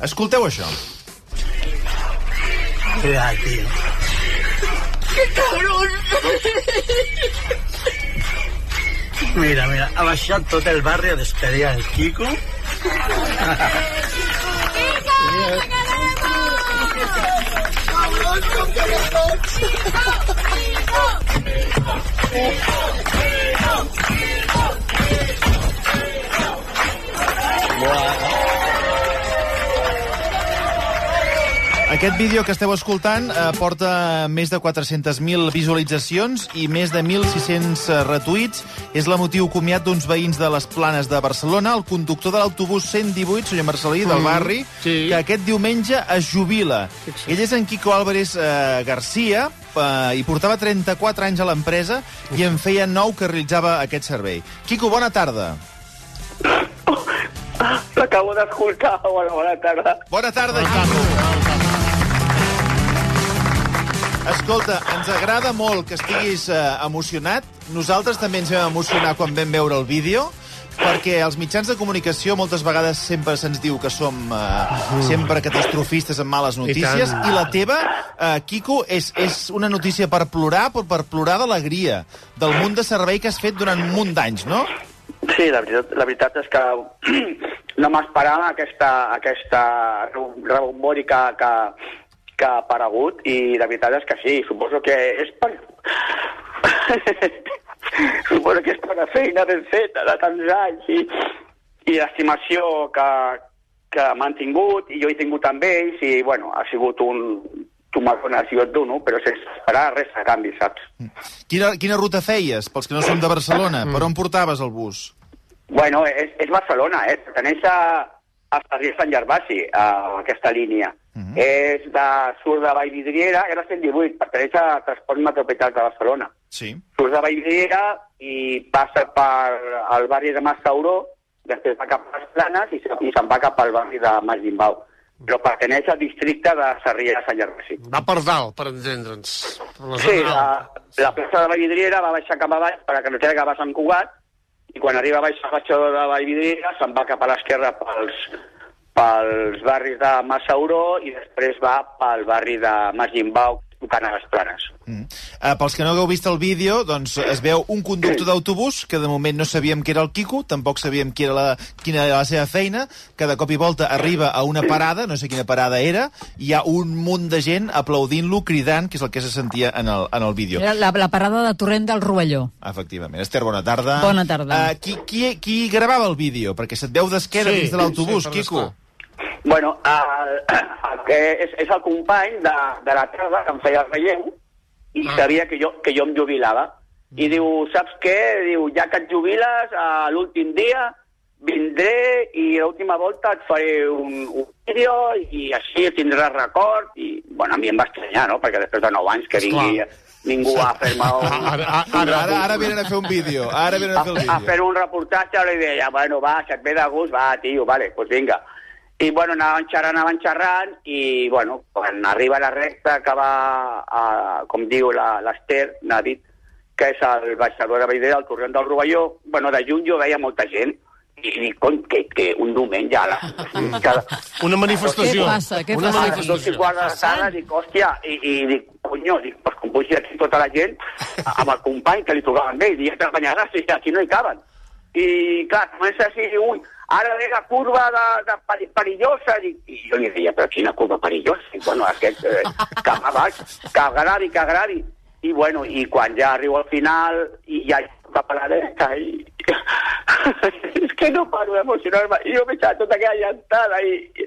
Escolteu això. Mira, tío. Mira, mira, ha baixat tot el barri a despedir al Kiko. Aquest vídeo que esteu escoltant eh, porta més de 400.000 visualitzacions i més de 1.600 eh, retuits. És la motiu comiat d'uns veïns de les Planes de Barcelona, el conductor de l'autobús 118, senyor Marcelí, del barri, sí. que aquest diumenge es jubila. Ell és en Quico Álvarez eh, Garcia eh, i portava 34 anys a l'empresa i en feia 9 que realitzava aquest servei. Quico, bona tarda. L'acabo d'escoltar. Bona, bona tarda. Bona tarda, Quico. Escolta, ens agrada molt que estiguis eh, emocionat. Nosaltres també ens vam emocionar quan vam veure el vídeo, perquè als mitjans de comunicació moltes vegades sempre se'ns diu que som eh, sempre catastrofistes amb males notícies, tant. i, la teva, eh, Quico, és, és una notícia per plorar, però per plorar d'alegria, del munt de servei que has fet durant un munt d'anys, no? Sí, la veritat, la veritat és que no m'esperava aquesta, aquesta rebombori que, que, que ha aparegut i la veritat és que sí, suposo que és per... suposo que és per la feina ben feta de tants anys i, i l'estimació que, que m'han tingut i jo he tingut amb ells i, bueno, ha sigut un, tu m'has donat, jo et dono, però sense esperar res a canvi, saps? Quina, quina ruta feies, pels que no som de Barcelona? Per on portaves el bus? Bueno, és, és Barcelona, eh? Perteneix a, a Sarrià Sant Gervasi, a aquesta línia. Uh -huh. És de, surt de Vallvidriera, era 118, perteneix a Transport Metropolità de Barcelona. Sí. Surt de Vallvidriera i passa per el barri de Massauró, després va cap a les Planes i, se- i se'n va cap al barri de Mas Gimbau. Però perteneix al districte de Sarrià Sant Gervasi. Va per dalt, per entendre'ns. La Sí, la, la plaça de Vallvidriera va baixar cap avall per la carretera que va a Sant Cugat i quan arriba a baix a baixador de Vallvidriera se'n va cap a l'esquerra pels, pels barris de Massauró i després va pel barri de Mas Gimbau tocant a les planes. Mm. Uh, pels que no hagueu vist el vídeo, doncs es veu un conductor d'autobús, que de moment no sabíem que era el Quico, tampoc sabíem qui era la, quina era la seva feina, que de cop i volta arriba a una parada, no sé quina parada era, i hi ha un munt de gent aplaudint-lo, cridant, que és el que se sentia en el, en el vídeo. Era la, la parada de Torrent del Rovelló. Efectivament. Esther, bona tarda. Bona tarda. Uh, qui, qui, qui gravava el vídeo? Perquè se't veu d'esquena Sí, dins de l'autobús, sí, Quico. esclar. Bueno, el, el que és, és el company de, de la tarda que em feia el relleu i Ah. sabia que jo, que jo em jubilava. I diu, saps què? Diu, ja que et jubiles, a l'últim dia vindré i l'última volta et faré un, un vídeo i així tindràs record. I, bueno, a mi em va estranyar, no?, perquè després de 9 anys que vingui ningú a fer-me un... Ara, ara, Ara, ara, ara, ara venen a fer un vídeo. Ara venen a a, fer el a vídeo. fer un reportatge li deia, bueno, va, si et ve de gust, va, tio, vale, doncs pues vinga. I, bueno, anaven xerrant, anaven xerrant, i, bueno, quan arriba la recta que va, a, com diu la- l'Ester, n'ha dit, que és el baixador de Vallvidrera, el torrent del Rovelló, bueno, de juny jo veia molta gent, i dic, "Cony, que, que un diumenge a la... Cada, una manifestació. Què passa? Què una passa? a dos i quart de la tarda, dic, hòstia, i, i dic, conyo, dic, pues com pugi aquí tota la gent, amb el company que li tocava amb ell, dic, ja t'apanyaràs, i aquí no hi caben. I, clar, comença així, ui, ara ve la curva de, de peri- perillosa, dic, i jo li deia, però quina curva perillosa? I, bueno, aquest, eh, cap a baix, que agradi, que agradi. I, bueno, i quan ja arribo al final, i ja cap a la dreta, i... és que no paro d'emocionar-me. I jo m'he eixat tota aquella llantada, i,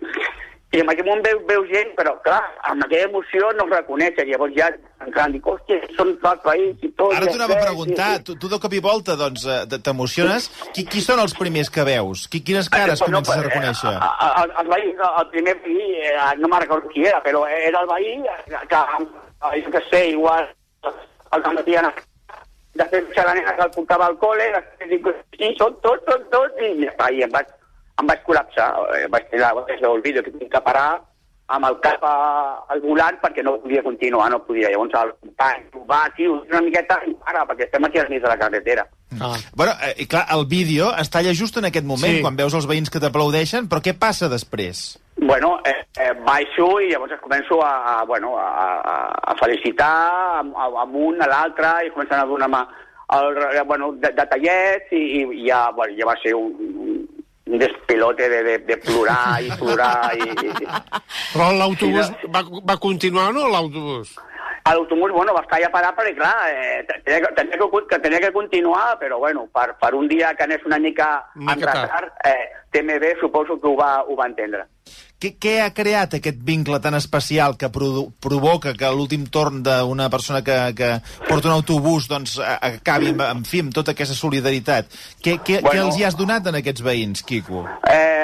i en aquell moment veu, veu gent, però clar, amb aquella emoció no es reconeixen. Llavors ja entrant, dic, hòstia, són del país i tot. Ara i t'ho anava a preguntar, i- tu, tu de cop i volta doncs, eh, t'emociones. Qui, qui són els primers que veus? Qui, quines cares comences a pues, reconèixer? eh, El, el, veí, el primer veí, eh, no me'n recordo qui era, però era el veí que, que jo què sé, igual el matí anava després de la nena que el portava al col·le, després dic, sí, són tots, són tots, i i em vaig, em vaig col·lapsar, eh, vaig tirar el vídeo que tinc que parar amb el cap a, al volant perquè no podia continuar, no podia. Llavors el company, va, tio, una miqueta i para, perquè estem aquí al mig de la carretera. Ah. Bueno, eh, i clar, el vídeo es talla just en aquest moment, Sí. quan veus els veïns que t'aplaudeixen, però què passa després? Bueno, eh, eh, baixo i llavors començo a, a, bueno, a, a, a felicitar am- a- amunt a l'altre i comencen a donar-me el, bueno, de, detallets i, i ja, bueno, ja va ser un, un- despilote de, de, de plorar i plorar i, i, Però l'autobús va, va continuar o no, l'autobús? L'autobús, bueno, va estar ja parat perquè, clar, eh, tenia, que, tenia, que, que tenia que continuar, però, bueno, per, per un dia que anés una mica mica retard, eh, TMB suposo que ho va, ho va entendre. Què, què ha creat aquest vincle tan especial que provoca que l'últim torn d'una persona que, que porta un autobús doncs, acabi amb, en fi, amb tota aquesta solidaritat? Què, què, Bueno. què els hi has donat en aquests veïns, Quico? eh,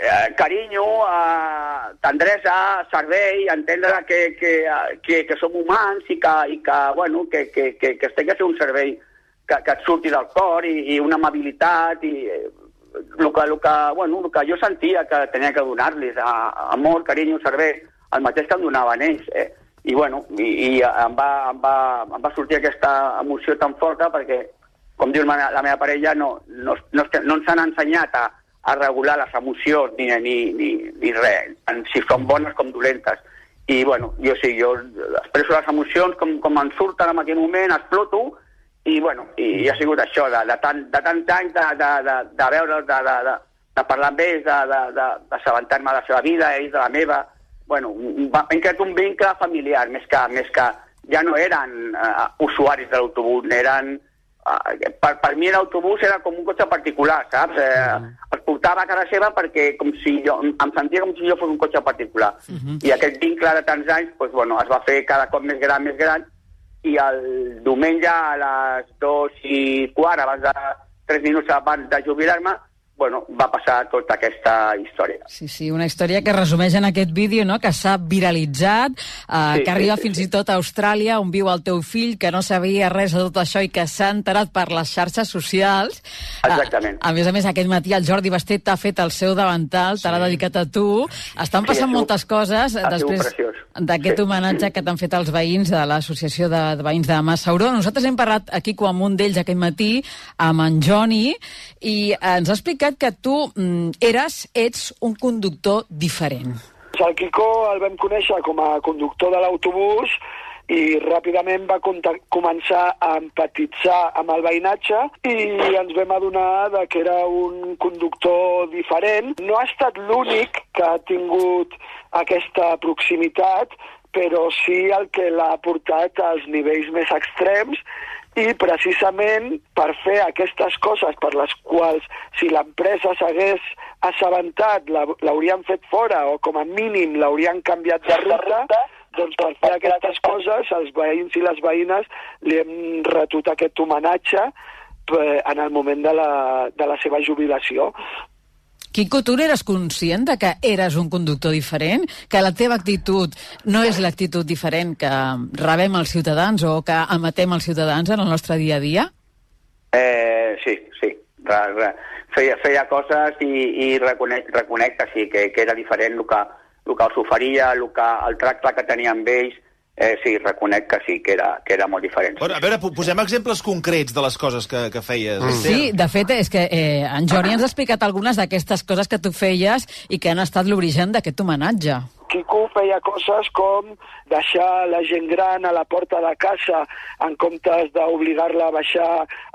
eh, carinyo, eh, tendresa, servei, entendre que, que, eh, que, que som humans i que, i que, bueno, que, que, que, que es té fer un servei que, que et surti del cor i, i una amabilitat i eh, el que, el que, bueno, el que jo sentia que tenia que donar-los, a- amor, carinyo, servei, el mateix que em donaven ells. Eh? I, bueno, i, i em, va, em, va, em va sortir aquesta emoció tan forta perquè, com diu la meva, la meva parella, no, no, no, no ens han ensenyat a, a regular les emocions ni, ni, ni, ni res, tant si són bones com dolentes. I, bueno, jo sí, jo expresso les emocions com, com em surten en aquell moment, exploto, i, bueno, i, i ha sigut això, de, de, tant, de tant anys de, de, de, de veure, de, de, de, de parlar amb ells, de- de- de- d'assabentar-me de la seva vida, ells de la meva. Bueno, hem creat un vincle familiar, més que, més que ja no eren uh, usuaris de l'autobús, eren... Uh, per, per mi l'autobús era com un cotxe particular, saps? Eh, els portava a casa seva perquè com si jo, em sentia com si jo fos un cotxe particular. I aquest vincle de tants anys pues, bueno, es va fer cada cop més gran, més gran, i el diumenge a les dos i quart, abans de tres minuts abans de jubilar-me, bueno, va passar tota aquesta història. Sí, sí, una història que resumeix en aquest vídeo, no?, que s'ha viralitzat, eh, Sí, que arriba sí, sí, fins sí. i tot a Austràlia, on viu el teu fill, que no sabia res de tot això i que s'ha enterat per les xarxes socials. Eh, Exactament. A, a més a més, aquest matí el Jordi Bastet t'ha fet el seu davantal, te l'ha dedicat a tu. Estan Sí, passant ha sigut- moltes coses ha després. D'aquest homenatge que t'han fet els veïns de l'Associació de, de Veïns de Massauró. Nosaltres hem parlat aquí com un d'ells aquest matí, amb en Joni, i ens ha explicat que tu mm, eres, ets un conductor diferent. El Quico el vam conèixer com a conductor de l'autobús i ràpidament va començar a empatitzar amb el veïnatge i ens vam adonar de que era un conductor diferent. No ha estat l'únic que ha tingut aquesta proximitat, però sí el que l'ha portat als nivells més extrems i precisament per fer aquestes coses per les quals si l'empresa s'hagués assabentat l'haurien fet fora o com a mínim l'haurien canviat de ruta, doncs per fer aquestes coses els veïns i les veïnes li hem retut aquest homenatge eh, en el moment de la, de la seva jubilació. Quico, tu n'eres conscient de que eres un conductor diferent? Que la teva actitud no és l'actitud diferent que rebem els ciutadans o que emetem els ciutadans en el nostre dia a dia? Eh, sí, sí. Re, re. Feia, feia coses i, i reconec, reconec que sí, que, que era diferent el que, el que els oferia, el, que, el tracte que tenia amb ells, eh, sí, reconec que sí, que era, que era molt diferent. Bueno, a veure, po- posem exemples concrets de les coses que, que feies. Mm. Sí, de fet, és que eh, en Jordi ens ha explicat algunes d'aquestes coses que tu feies i que han estat l'origen d'aquest homenatge. Quico feia coses com deixar la gent gran a la porta de casa en comptes d'obligar-la a baixar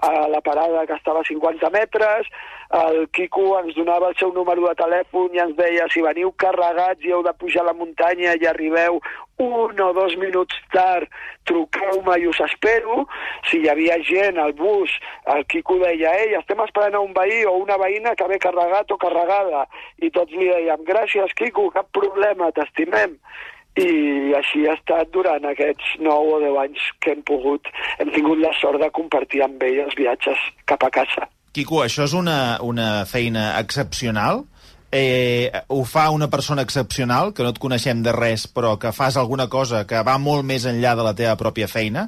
a la parada que estava a 50 metres. El Quico ens donava el seu número de telèfon i ens deia si veniu carregats i heu de pujar a la muntanya i arribeu un o dos minuts tard, truqueu-me i us espero. Si hi havia gent al bus, el Quico deia ei, estem esperant a un veí o una veïna que ve carregat o carregada. I tots li dèiem gràcies, Quico, cap problema, t'estimem. I així ha estat durant aquests 9 o 10 anys que hem pogut, hem tingut la sort de compartir amb ell els viatges cap a casa. Quico, això és una, una feina excepcional? Eh, ho fa una persona excepcional, que no et coneixem de res, però que fas alguna cosa que va molt més enllà de la teva pròpia feina,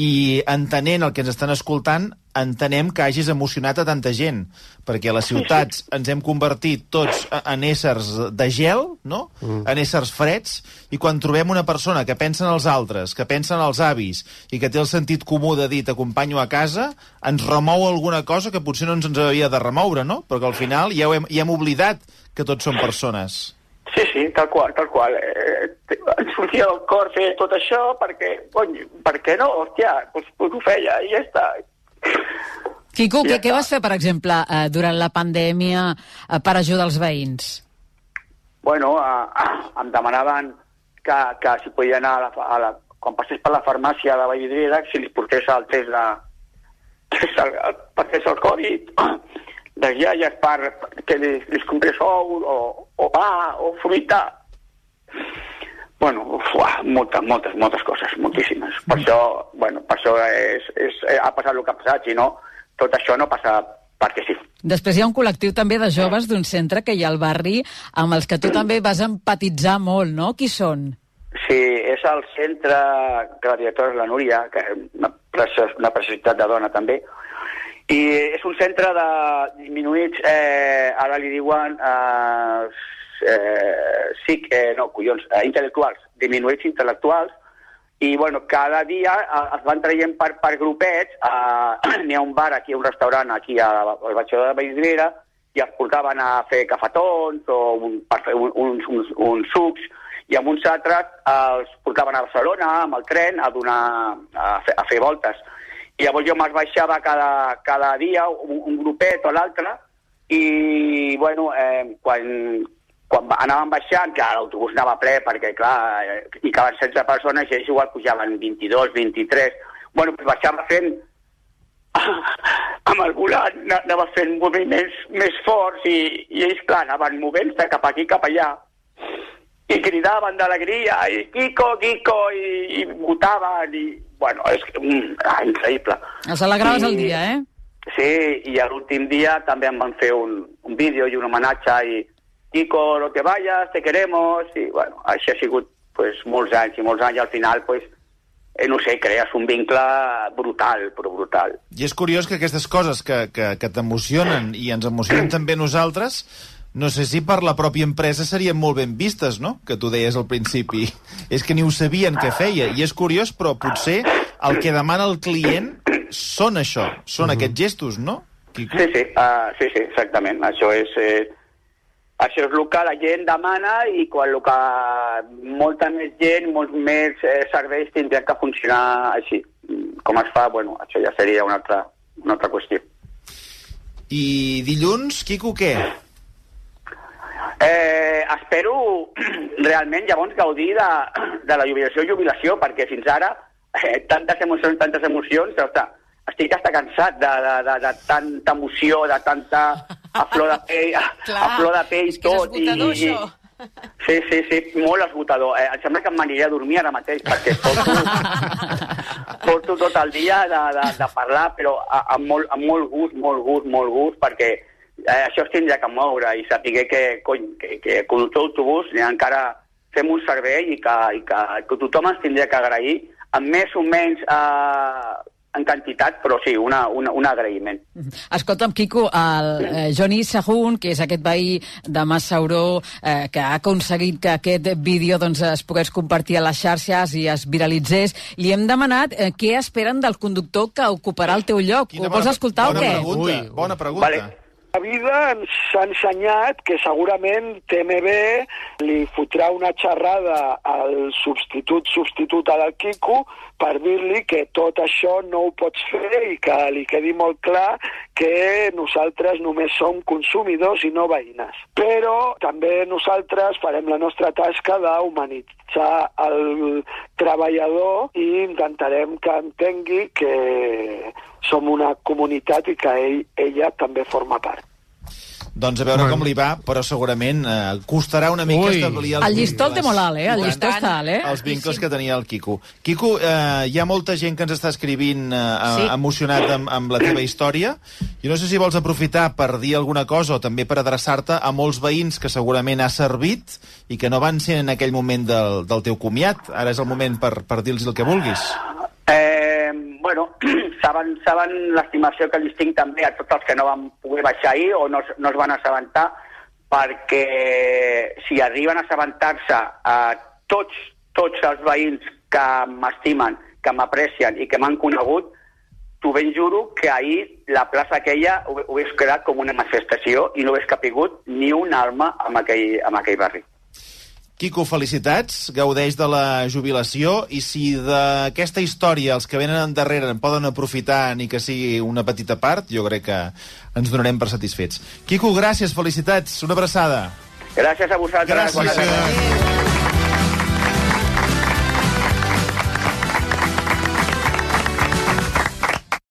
i entenent el que ens estan escoltant, entenem que hagis emocionat a tanta gent, perquè a les ciutats ens hem convertit tots en éssers de gel, no? Mm. en éssers freds, i quan trobem una persona que pensa en els altres, que pensa en els avis, i que té el sentit comú de dir t'acompanyo a casa, ens remou alguna cosa que potser no ens, ens havia de remoure, no? Perquè al final ja, ho hem, ja hem oblidat que tots som persones. Sí, sí, tal qual, tal qual. Eh, em sortia del cor fer tot això perquè, cony, per què no? Hòstia, doncs, doncs ho feia i ja està. Quico, Ja què, què vas fer, per exemple, eh, durant la pandèmia eh, per ajudar els veïns? Bueno, eh, em demanaven que, que si podia anar a la, a la, quan passés per la farmàcia de Vallvidrera, si li portés el test de... test el, el, Covid, de iaies per que li, li comprés ou, o, o pa, o fruita. Bueno, uah, moltes, moltes, moltes coses, moltíssimes. Per això, bueno, per això és, és, eh, ha passat el que ha passat, si no, tot això no passa perquè sí. Després hi ha un col·lectiu també de joves d'un centre que hi ha al barri amb els que tu també vas empatitzar molt, no? Qui són? Sí, és el centre que la directora és la Núria, que és una, una preciositat de dona també, i és un centre de diminuïts, eh, ara li diuen eh, eh, sí, eh, no, collons, eh, intel·lectuals, diminuïts intel·lectuals, i bueno, cada dia eh, es van traient per, per grupets, eh, n'hi ha un bar aquí, un restaurant aquí a- al Batxador de Vallvidrera, i els portaven a fer cafetons o un, per fer un, uns, uns, uns sucs, i amb uns altres els portaven a Barcelona amb el tren a, donar, a, fer, a fer voltes. I llavors jo me'ls baixava cada, cada dia, un, un grupet o l'altre, i bueno, eh, quan, quan anàvem baixant, que l'autobús anava ple perquè, clar, hi caben 16 persones i ells igual pujaven 22, 23... Bueno, doncs baixava fent amb el volant ana- anava fent moviments més forts i, i ells, clar, anaven movent-se cap aquí, cap allà i cridaven d'alegria i Kiko, Kiko i, i votaven i, bueno, és que, mm, ah, increïble. Els alegraves I- el dia, eh? Sí, i l'últim dia també em van fer un, un vídeo i un homenatge i Kiko, no te vayas, te queremos, i bueno, això ha sigut pues, molts anys i molts anys i al final pues, eh, no sé, crees un vincle brutal, però brutal. I és curiós que aquestes coses que, que, que t'emocionen i ens emocionen també nosaltres, no sé si per la pròpia empresa serien molt ben vistes, no? Que tu deies al principi. És que ni ho sabien què feia. I és curiós, però potser el que demana el client són això, són aquests gestos, no? Quico? Sí, sí, uh, sí, sí, exactament. Això és, eh, això és el que la gent demana i quan el que molta més gent, molts més eh, serveis tindrien que funcionar així. Com es fa, bueno, això ja seria una altra, una altra qüestió. I dilluns, Quico, què? Eh, espero realment llavors gaudir de, de la jubilació i jubilació, perquè fins ara eh, tantes emocions, tantes emocions, ostres, estic hasta cansat de, de, de, de tanta emoció, de tanta a flor de pell, a, a flor de pell és que és tot. esgotador, i, això. Sí, sí, sí, molt esgotador. Eh, em sembla que m'aniré a dormir ara mateix, perquè porto, porto tot el dia de, de, de parlar, però a- amb molt, amb molt gust, molt gust, molt gust, perquè eh, això es tindrà que moure i saber que, cony, que, que conductor d'autobús ni encara fem un servei i que, i que, que tothom ens tindria que agrair, amb més o menys eh, en quantitat, però sí, una, una, un agraïment. Escolta'm, Quico, el eh, Johnny Sahun, que és aquest veí de Massauró, eh, que ha aconseguit que aquest vídeo doncs, es pogués compartir a les xarxes i es viralitzés, li hem demanat eh, què esperen del conductor que ocuparà el teu lloc. Ho vols escoltar o bona què? Pregunta, Ui. bona pregunta. Vale. La vida ens ha ensenyat que segurament TMB li fotrà una xerrada al substitut substituta del Quico per dir-li que tot això no ho pots fer i que li quedi molt clar que nosaltres només som consumidors i no veïnes. Però també nosaltres farem la nostra tasca d'humanitzar el treballador i intentarem que entengui que som una comunitat i que ell, ella també forma part. Doncs a veure com li va, però segurament eh, costarà una mica Ui. establir els El llistó el té molt alt, eh? El llistó està alt, eh? Els vincles que tenia el Quico. Quico, eh, hi ha molta gent que ens està escrivint eh, Sí. emocionat amb, amb la teva història. Jo no sé si vols aprofitar per dir alguna cosa o també per adreçar-te a molts veïns que segurament ha servit i que no van ser en aquell moment del, del teu comiat. Ara és el moment per, per dir-los el que vulguis. Eh, bueno, saben, saben l'estimació que els tinc també a tots els que no van poder baixar ahir o no, no es van assabentar perquè si arriben a assabentar-se a tots, tots els veïns que m'estimen, que m'aprecien i que m'han conegut, t'ho ben juro que ahir la plaça aquella ho, ho hagués quedat com una manifestació i no hagués capigut ni un alma en aquell, en aquell barri. Quico, felicitats, gaudeix de la jubilació, i si d'aquesta història els que venen endarrere en poden aprofitar ni que sigui una petita part, jo crec que ens donarem per satisfets. Quico, gràcies, felicitats, una abraçada. Gràcies a vosaltres. Gràcies. Adéu.